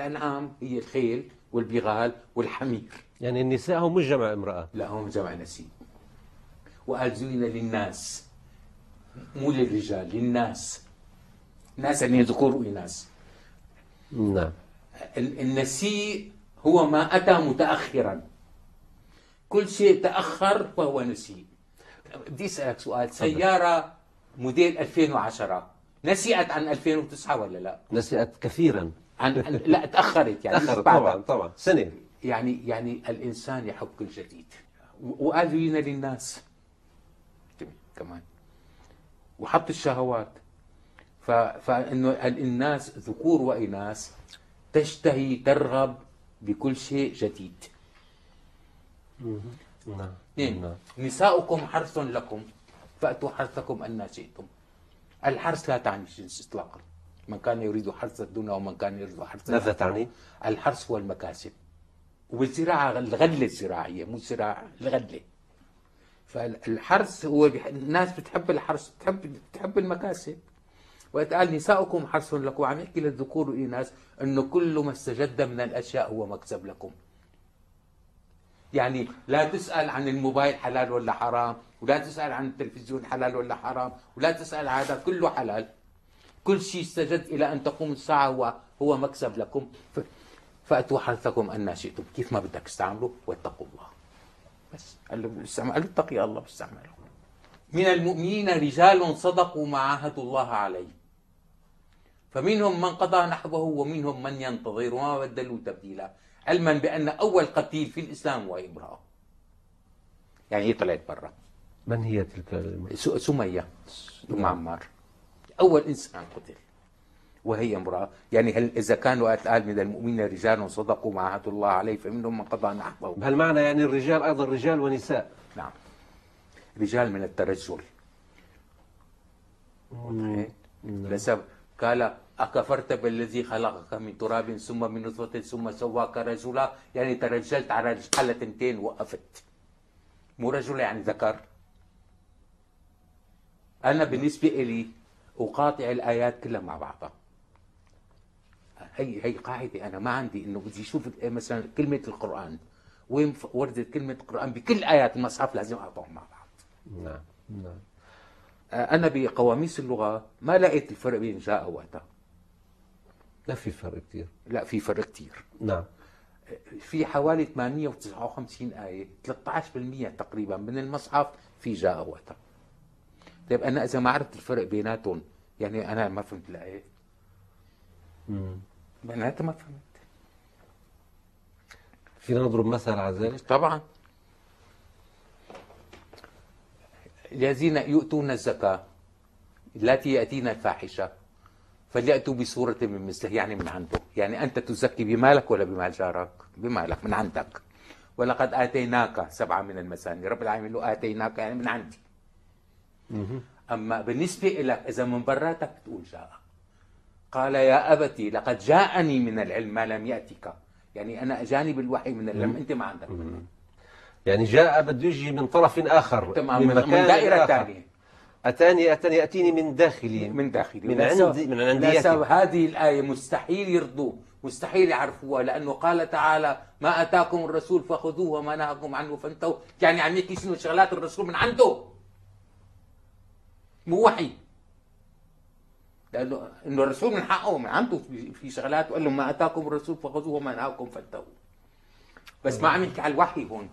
الأنعام هي الخيل والبغال والحمير. يعني النساء هم مش جمع امرأة. لا هم جمع نسيب وقال زين للناس مو للرجال للناس. ناس يعني ذكور وإناث. نعم. ال- النسيء هو ما أتى متأخرا. كل شيء تأخر فهو نسيء بدي أسألك سؤال سيارة موديل 2010 نسيت عن 2009 ولا لا؟ نسيت كثيرا. عن لا تأخرت يعني بعدها. طبعا طبعا. سنة. يعني يعني الإنسان يحب كل جديد. و- وقال زين للناس. كمان. وحط الشهوات. ف... فإنه ال- الناس ذكور واناث تشتهي ترغب بكل شيء جديد. نعم. اثنين نعم. نساؤكم حرث لكم. فأتوا حرثكم أن شئتم. الحرث لا تعني الجنس اطلاقا. من كان يريد حرث الدنيا ومن كان يريد حرث ماذا. تعني؟ الحرث هو المكاسب. وبالزراعة الغلة الزراعية مو الزراعة الغلة. فالحرث هو بح... الناس بتحب الحرث بتحب بتحب المكاسب. وقت قال نساؤكم حرث لكم. عم يحكي للذكور والإناث إنه كل ما استجد من الأشياء هو مكسب لكم. يعني لا تسأل عن الموبايل حلال ولا حرام ولا تسأل عن التلفزيون حلال ولا حرام ولا تسأل هذا كله حلال. كل شيء استجد إلى أن تقوم الساعة هو هو مكسب لكم. فأتوا حرثكم أن شئتم. كيف ما بدك تستعملوا واتقوا الله. بس. قال له استعمل اتقي الله بستعمله من المؤمنين رجال صدقوا ما عاهدوا الله عليه. فمنهم من قضى نحبه ومنهم من ينتظر وما بدلوا تبديلا. علما بأن أول قتيل في الإسلام هو امرأة يعني هي طلعت برا؟ من هي تلك المرأة؟ سمية. أم عمار أول إنسان قتل وهي امرأة. يعني هل إذا كان وقت قال من المؤمنين رجال صدقوا ما عهد الله عليه فمنهم من قضى نحبه بهالمعنى يعني الرجال أيضا رجال ونساء. نعم. رجال من الترجل. إيه؟ لسبب. قال أكفرت بالذي خلقك من تراب ثم من نطفة ثم سواك رجلا. يعني ترجلت على على تنتين وقفت. مو رجل يعني ذكر. أنا بالنسبة إلي أقاطع الآيات كلها مع بعضها. هي هي قاعدة أنا ما عندي إنه بدي أشوف مثلا كلمة القرآن وين وردت كلمة القرآن بكل آيات المصحف لازم أقطعهم مع بعض. نعم نعم. أنا بقواميس اللغة ما لقيت الفرق بين جاء وأتى لا في فرق كثير لا في فرق كتير. نعم. في حوالي 859 آية 13% تقريبا من المصحف في جاء وأتى طيب أنا إذا ما عرفت الفرق بيناتهم يعني أنا ما فهمت مم. معناتها ما فهمت. فينا نضرب مثل على ذلك؟ طبعا. الذين يؤتون الزكاة التي يأتين الفاحشة فليأتوا بصورة من مثله يعني من عنده. يعني أنت تزكي بمالك ولا بمال جارك؟ بمالك من عندك. ولقد آتيناك سبعة من المثاني رب العالمين له آتيناك يعني من عندي. أما بالنسبة لك إذا من براتك بتقول جاء قال يا أبتي لقد جاءني من العلم ما لم يأتك. يعني أنا اجاني بالوحي من اللم أنت ما عندك. منه يعني جاء بده يجي من طرف آخر تمام من, من آخر. ثانية أتاني أتاني يأتيني من داخلي. من داخلي. من عندي من عنديتي لسبب هذه الآية مستحيل يرضوا مستحيل يعرفوها لأنه قال تعالى ما أتاكم الرسول فخذوه وما نهاكم عنه فانتهوا. يعني عم يحكي شنو؟ شغلات الرسول من عنده. مو وحي. لأنه إنه الرسول من حقه من عنده في- شغلات وقال لهم ما أتاكم الرسول فخذوه وما نهاكم فانتهوا. بس ما عم يحكي على الوحي هون.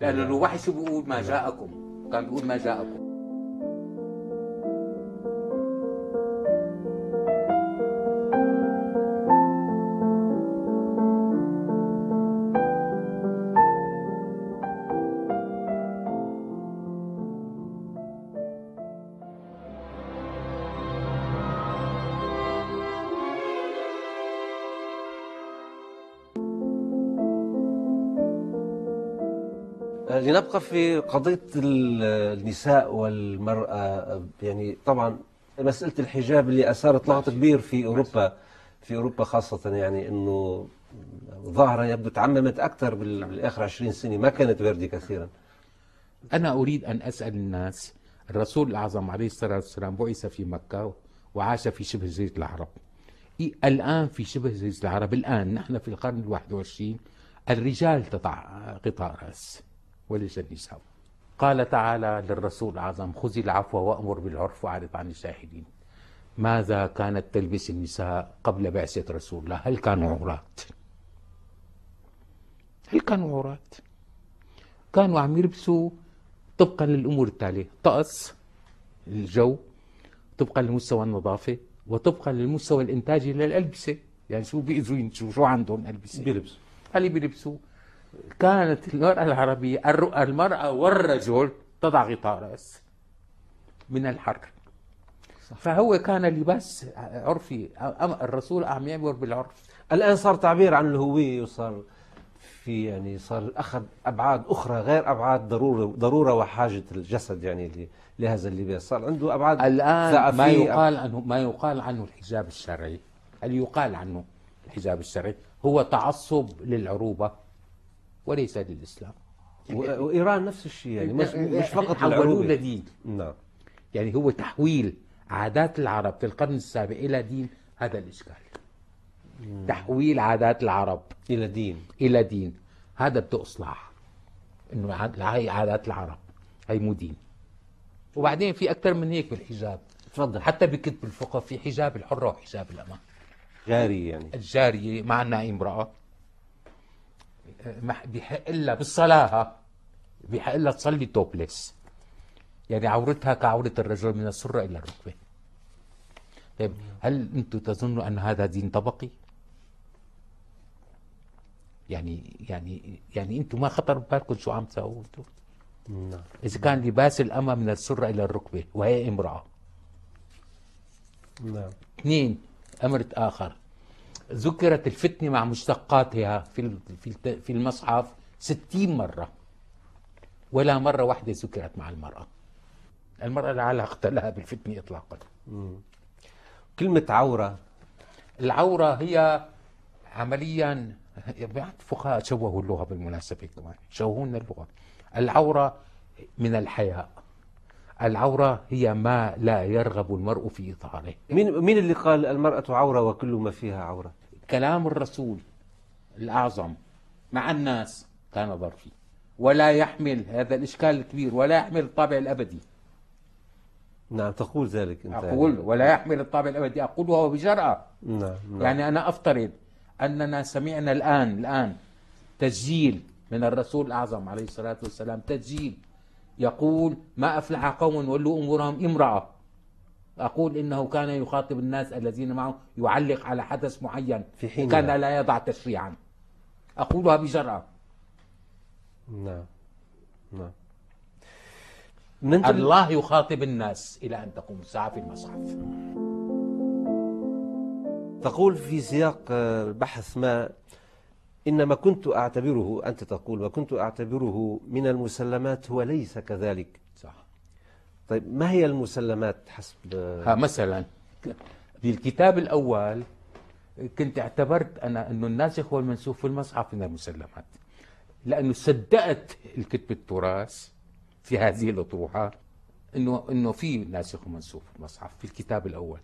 لأنه الوحي شو بيقول؟ ما جاءكم. كان بيقول ما جاءكم. لنبقى في قضية ال- النساء والمرأة يعني طبعا مسألة الحجاب اللي أثارت لغط كبير في أوروبا في أوروبا خاصة يعني أنه ظاهرة يبدو تعممت أكثر بال- بالآخر 20 سنة ما كانت واردة كثيرا. أنا أريد أن أسأل الناس الرسول الأعظم عليه الصلاة والسلام بعث في مكة وعاش في شبه جزيرة العرب. الآن في شبه جزيرة العرب الآن نحن في القرن الواحد والعشرين الرجال تضع غطاء رأس. وليس النساء قال تعالى للرسول الأعظم خذ العفو وأمر بالعرف وأعرض عن الشاهدين. ماذا كانت تلبس النساء قبل بعثة رسول الله؟ هل كانوا عورات هل كانوا عورات كانوا عم يلبسوا طبقا للأمور التالية. طقس الجو طبقا لمستوى النظافة وطبقا للمستوى الإنتاجي للألبسة. يعني شو بيقدروا ينتجوا؟ شو عندهم ألبسة؟ بيلبس اللي بيلبسوا؟ كانت المرأة العربية المرأة والرجل تضع غطاء رأس من الحر. فهو كان لباس عرفي الرسول عم يأمر بالعرف. الآن صار تعبير عن الهوية وصار في يعني صار أخذ أبعاد أخرى غير أبعاد ضرورة ضرورة وحاجة الجسد يعني لهذا اللباس. صار عنده أبعاد الآن ما. يقال عنه ما يقال عنه الحجاب الشرعي. اللي يقال عنه الحجاب الشرعي؟ هو تعصب للعروبة. وليس للإسلام. و- وإيران نفس الشيء يعني مش, مش فقط حولوه لدين. نعم. يعني هو تحويل عادات العرب في القرن السابع إلى دين هذا الإشكال. تحويل عادات العرب إلى دين. إلى دين. هذا بده إصلاح إنه هاي عادات العرب هي مو دين. وبعدين في أكثر من هيك بالحجاب. تفضل. حتى بكتب الفقه في حجاب الحرة وحجاب الأمة. جاري يعني. الجارية مع أنها إمرأة. بحق لها بالصلاة. بحق لها تصلي توبلس يعني عورتها كعورة الرجل من السرة إلى الركبة. طيب هل أنتم تظنوا أن هذا دين طبقي؟ يعني يعني يعني أنتم ما خطر ببالكم شو عم تسووا أنتم؟ نعم. إذا كان لباس الأمة من السرة إلى الركبة وهي امرأة. نعم. اثنين أمر آخر. ذكرت الفتنة مع مشتقاتها في في المصحف 60 مرة. ولا مرة واحدة ذكرت مع المرأة. المرأة لا علاقه لها بالفتنة اطلاقا. كلمة عورة. العورة هي عمليا بعض الفقهاء شوهوا اللغة بالمناسبة كمان. شوهوا لنا اللغة. العورة من الحياء. العورة هي ما لا يرغب المرء في اظهاره مين مين اللي قال المرأة عورة وكل ما فيها عورة؟ كلام الرسول الأعظم مع الناس كان ظرفي. ولا يحمل هذا الإشكال الكبير ولا يحمل الطابع الأبدي. نعم تقول ذلك أنت. أقول ولا يحمل الطابع الأبدي. أقولها وبجرأة نعم نعم. يعني أنا أفترض أننا سمعنا الآن الآن تسجيل من الرسول الأعظم عليه الصلاة والسلام تسجيل يقول ما أفلح قوم ولوا أمورهم امرأة. أقول إنه كان يخاطب الناس الذين معه يعلق على حدث معين في حينها. كان لا. يضع تشريعا. أقولها بجرأة. نعم. نعم. ننتبه الله يخاطب الناس إلى أن تقوم الساعة في المصحف. تقول في سياق آه، بحث ما إنما كنت أعتبره أنت تقول وكنت أعتبره من المسلمات هو ليس كذلك. صح. طيب ما هي المسلمات حسب؟ ها مثلا بالكتاب الأول كنت اعتبرت أنا أنه الناسخ والمنسوخ في المصحف من المسلمات لأنه صدقت الكتب التراث في هذه الأطروحات إنه إنه في ناسخ ومنسوخ في المصحف في الكتاب الأول.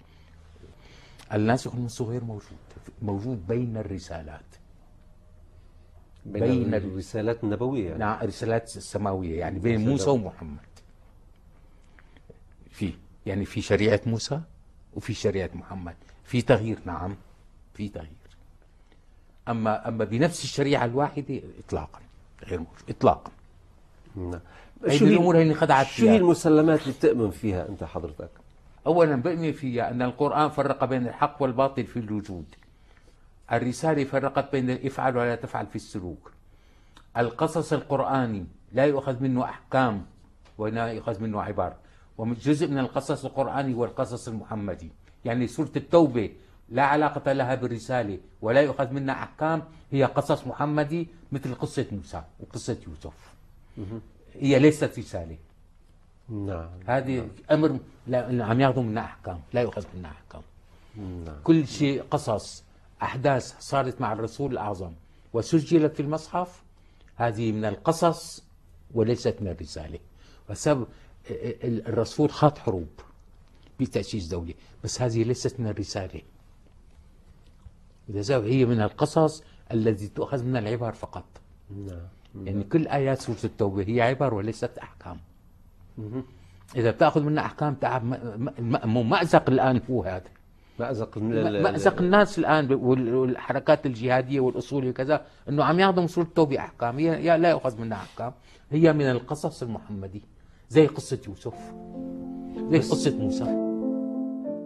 الناسخ والمنسوخ غير موجود موجود بين الرسالات. بين, بين الرسالات النبوية يعني. نعم الرسالات السماوية يعني بين موسى ومحمد. في يعني في شريعة موسى وفي شريعة محمد. في تغيير نعم في تغيير. أما أما بنفس الشريعة الواحدة اطلاقا غير موجود اطلاقا. نعم. شو هي الأمور اللي خدعت شو هي المسلمات اللي بتؤمن فيها أنت حضرتك؟ اولا بؤمن فيها أن القرآن فرق بين الحق والباطل في الوجود. الرسالة فرقت بين افعل ولا تفعل في السلوك. القصص القرآني لا يؤخذ منه أحكام ولا يؤخذ منه عبار. وجزء من القصص القرآني هو القصص المحمدي. يعني سورة التوبة لا علاقة لها بالرسالة ولا يؤخذ منها أحكام هي قصص محمدي مثل قصة موسى وقصة يوسف هي ليست رسالة نعم هذه نعم. أمر لا عم ياخذوا منها أحكام لا يؤخذ منها أحكام نعم. كل شيء قصص أحداث صارت مع الرسول الأعظم وسجلت في المصحف هذه من القصص وليست من الرسالة. وسبب الرسول خاض حروب بتأسيس دولة بس هذه ليست من الرسالة. إذا هي من القصص الذي تؤخذ من العبر فقط. نعم. يعني كل آيات سورة التوبة هي عبر وليست أحكام. إذا بتأخذ منها أحكام تعب مأزق الآن هو هذا. مأزق مأزق الناس الآن والحركات الجهادية والأصول وكذا أنه عم ياخذوا من سورة التوبة أحكام. هي لا يؤخذ منها أحكام. هي من القصص المحمدي زي قصة يوسف زي قصة موسى.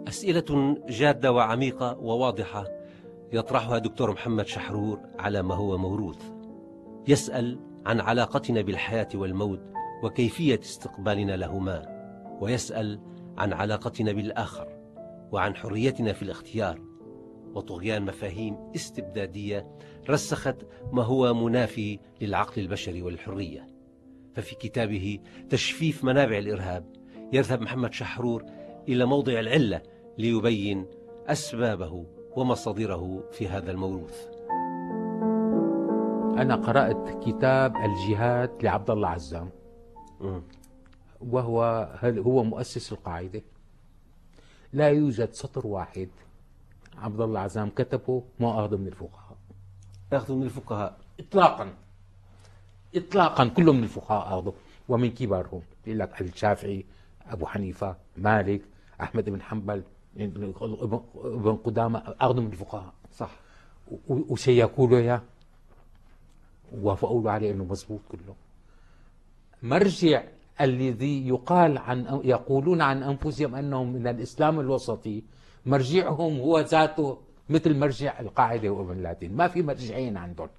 أسئلة جادة وعميقة وواضحة يطرحها دكتور محمد شحرور على ما هو موروث. يسأل عن علاقتنا بالحياة والموت وكيفية استقبالنا لهما ويسأل عن علاقتنا بالآخر. وعن حريتنا في الاختيار. وطغيان مفاهيم استبدادية رسخت ما هو منافي للعقل البشري والحرية. ففي كتابه تشفيف منابع الإرهاب يذهب محمد شحرور إلى موضع العلة ليبين أسبابه ومصادره في هذا الموروث. أنا قرأت كتاب الجهاد لعبد الله عزام. وهو هو مؤسس القاعدة؟ لا يوجد سطر واحد عبد الله عزام كتبه ما أخذه من الفقهاء. أخذه من الفقهاء. إطلاقا. إطلاقا كله من الفقهاء أخذه. ومن كبارهم. يقول لك الشافعي أبو حنيفة مالك أحمد بن حنبل ابن قدامة أخذوا من الفقهاء. صح. وشيكوا له إياه وافقوا له عليه إنه مضبوط كله. مرجع الذي يقال عن يقولون عن أنفسهم أنهم من الإسلام الوسطي مرجعهم هو ذاته مثل مرجع القاعدة وابن لادن ما في مرجعين عندهم.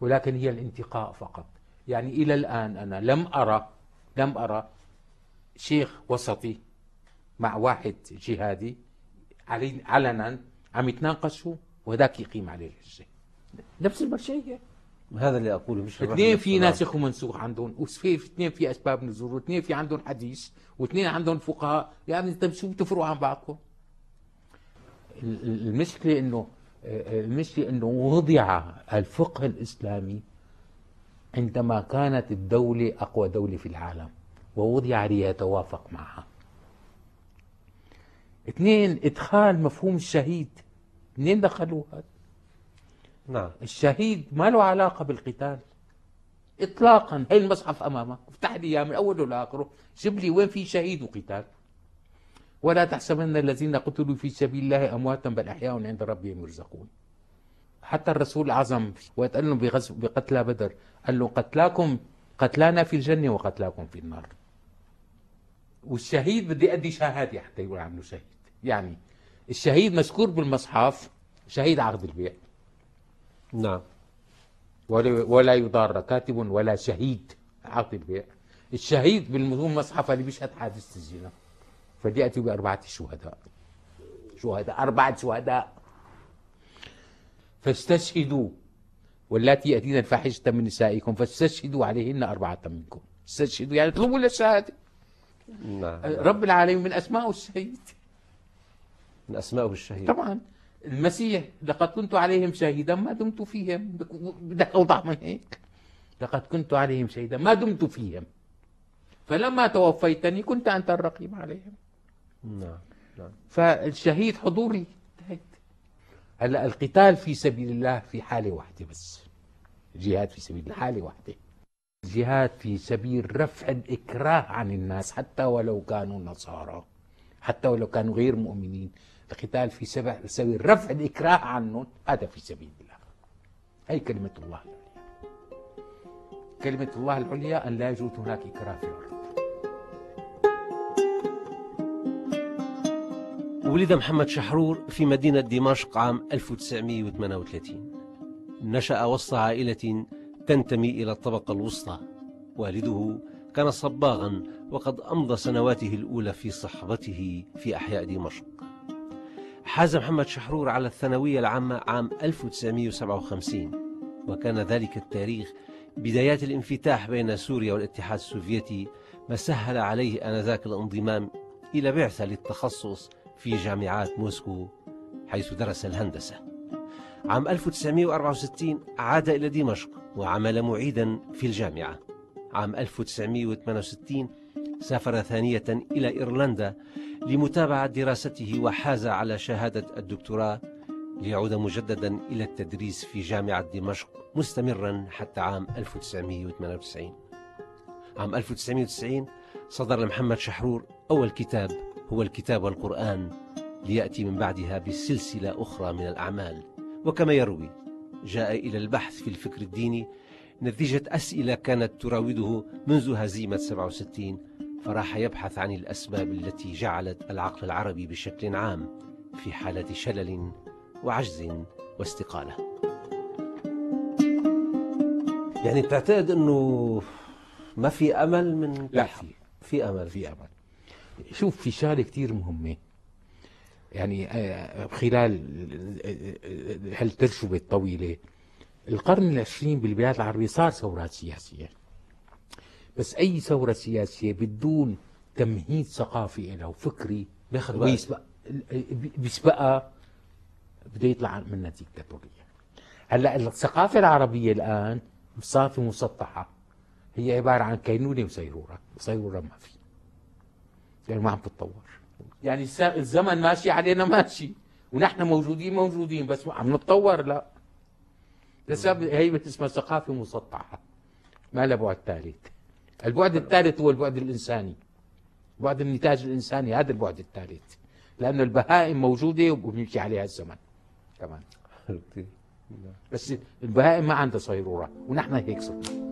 ولكن هي الانتقاء فقط. يعني إلى الآن أنا لم أرى لم أرى شيخ وسطي مع واحد جهادي علنا عم يتناقشوا وذاك يقيم عليه الحجة. نفس المرجعية. هذا اللي أقوله مش اثنين في ناسخ ومنسوخ عندهم وفي اثنين في أسباب نزول واثنين في عندهم حديث واثنين عندهم فقهاء. يعني أنت شو بتفرقوا عن بعضكم. المشكلة إنه المشكلة إنه وضع الفقه الإسلامي عندما كانت الدولة أقوى دولة في العالم ووضع ليتوافق معها. اثنين إدخال مفهوم الشهيد. منين دخلوه هذا؟ نعم. الشهيد ما له علاقة بالقتال. إطلاقا. هي المصحف أمامك افتح لي إياه من أوله لآخره. جيب لي وين في شهيد وقتال. ولا تحسبن الذين قتلوا في سبيل الله أمواتا بل أحياء عند ربهم يرزقون. حتى الرسول الأعظم وقت قال لهم بقتلى بدر. قال له قتلاكم قتلانا في الجنة وقتلاكم في النار. والشهيد بدي أدي شهادة حتى يقول عنه شهيد. يعني الشهيد مذكور بالمصحف شهيد عقد البيع. نعم. ولا يضار كاتب ولا شهيد البيع الشهيد بالمصحف اللي بيشهد حادثة الزنا فليأتي بأربعة شهداء. شهداء أربعة شهداء. فاستشهدوا واللاتي يأتين الفاحشة من نسائكم فاستشهدوا عليهن أربعة منكم. استشهدوا يعني اطلبوا الشهادة. نعم. رب العالمين من أسماء الشهيد. من أسمائه الشهيد. طبعا. المسيح لقد كنت عليهم شهيدا ما دمت فيهم. بدك أوضح من هيك؟ لقد كنت عليهم شهيدا ما دمت فيهم. فلما توفيتني كنت أنت الرقيب عليهم. نعم نعم. فالشهيد حضوري هلأ القتال في سبيل الله في حالة واحدة بس. الجهاد في سبيل الله حالة واحدة. الجهاد في سبيل رفع الإكراه عن الناس حتى ولو كانوا نصارى حتى ولو كانوا غير مؤمنين. القتال في سبيل رفع الإكراه عنهم. هذا في سبيل الله. هي كلمة الله العليا. كلمة الله العليا أن لا يوجد هناك إكراه في الأرض. ولد محمد شحرور في مدينة دمشق عام 1938 نشأ وسط عائلة تنتمي إلى الطبقة الوسطى. والده كان صباغا وقد أمضى سنواته الأولى في صحبته في أحياء دمشق. حاز محمد شحرور على الثانوية العامة عام 1957 وكان ذلك التاريخ بدايات الانفتاح بين سوريا والاتحاد السوفيتي ما سهل عليه آنذاك الانضمام إلى بعثة للتخصص في جامعات موسكو حيث درس الهندسة. عام 1964 عاد إلى دمشق وعمل معيدا في الجامعة. عام 1968 سافر ثانية إلى إيرلندا لمتابعة دراسته وحاز على شهادة الدكتوراه ليعود مجددا إلى التدريس في جامعة دمشق مستمرا حتى عام 1998 عام 1990 صدر لمحمد شحرور أول كتاب هو الكتاب والقرآن ليأتي من بعدها بسلسلة أخرى من الأعمال. وكما يروي جاء إلى البحث في الفكر الديني نتيجة أسئلة كانت تراوده منذ هزيمة 67 فراح يبحث عن الأسباب التي جعلت العقل العربي بشكل عام في حالة شلل وعجز واستقالة. يعني بتعتقد أنه ما في أمل من لا في. في أمل. في أمل. شوف في شغلة كثير مهمة. يعني آه، خلال هالتجربه الطويلة؟ القرن العشرين بالبلاد العربية صار ثورات سياسية. بس أي ثورة سياسية بدون تمهيد ثقافي له وفكري بياخذ ويسبق بيسبقها بده يطلع منها ديكتاتوريه هلأ الثقافة العربية الآن صافي مسطحة. هي عبارة عن كينونة وسيروره وسيروره ما في. يعني ما عم تتطور. يعني الزمن ماشي علينا ماشي. ونحن موجودين موجودين بس عم نتطور لا. لسبب هي اسمها ثقافة مسطحة. ما لها بعد ثالث. البعد الثالث هو البعد الإنساني. بعد النتاج الإنساني هذا البعد الثالث. لأنه البهائم موجودة وبيمشي عليها الزمن. كمان [laughs] بس البهائم ما عندها صيرورة ونحن هيك صرنا.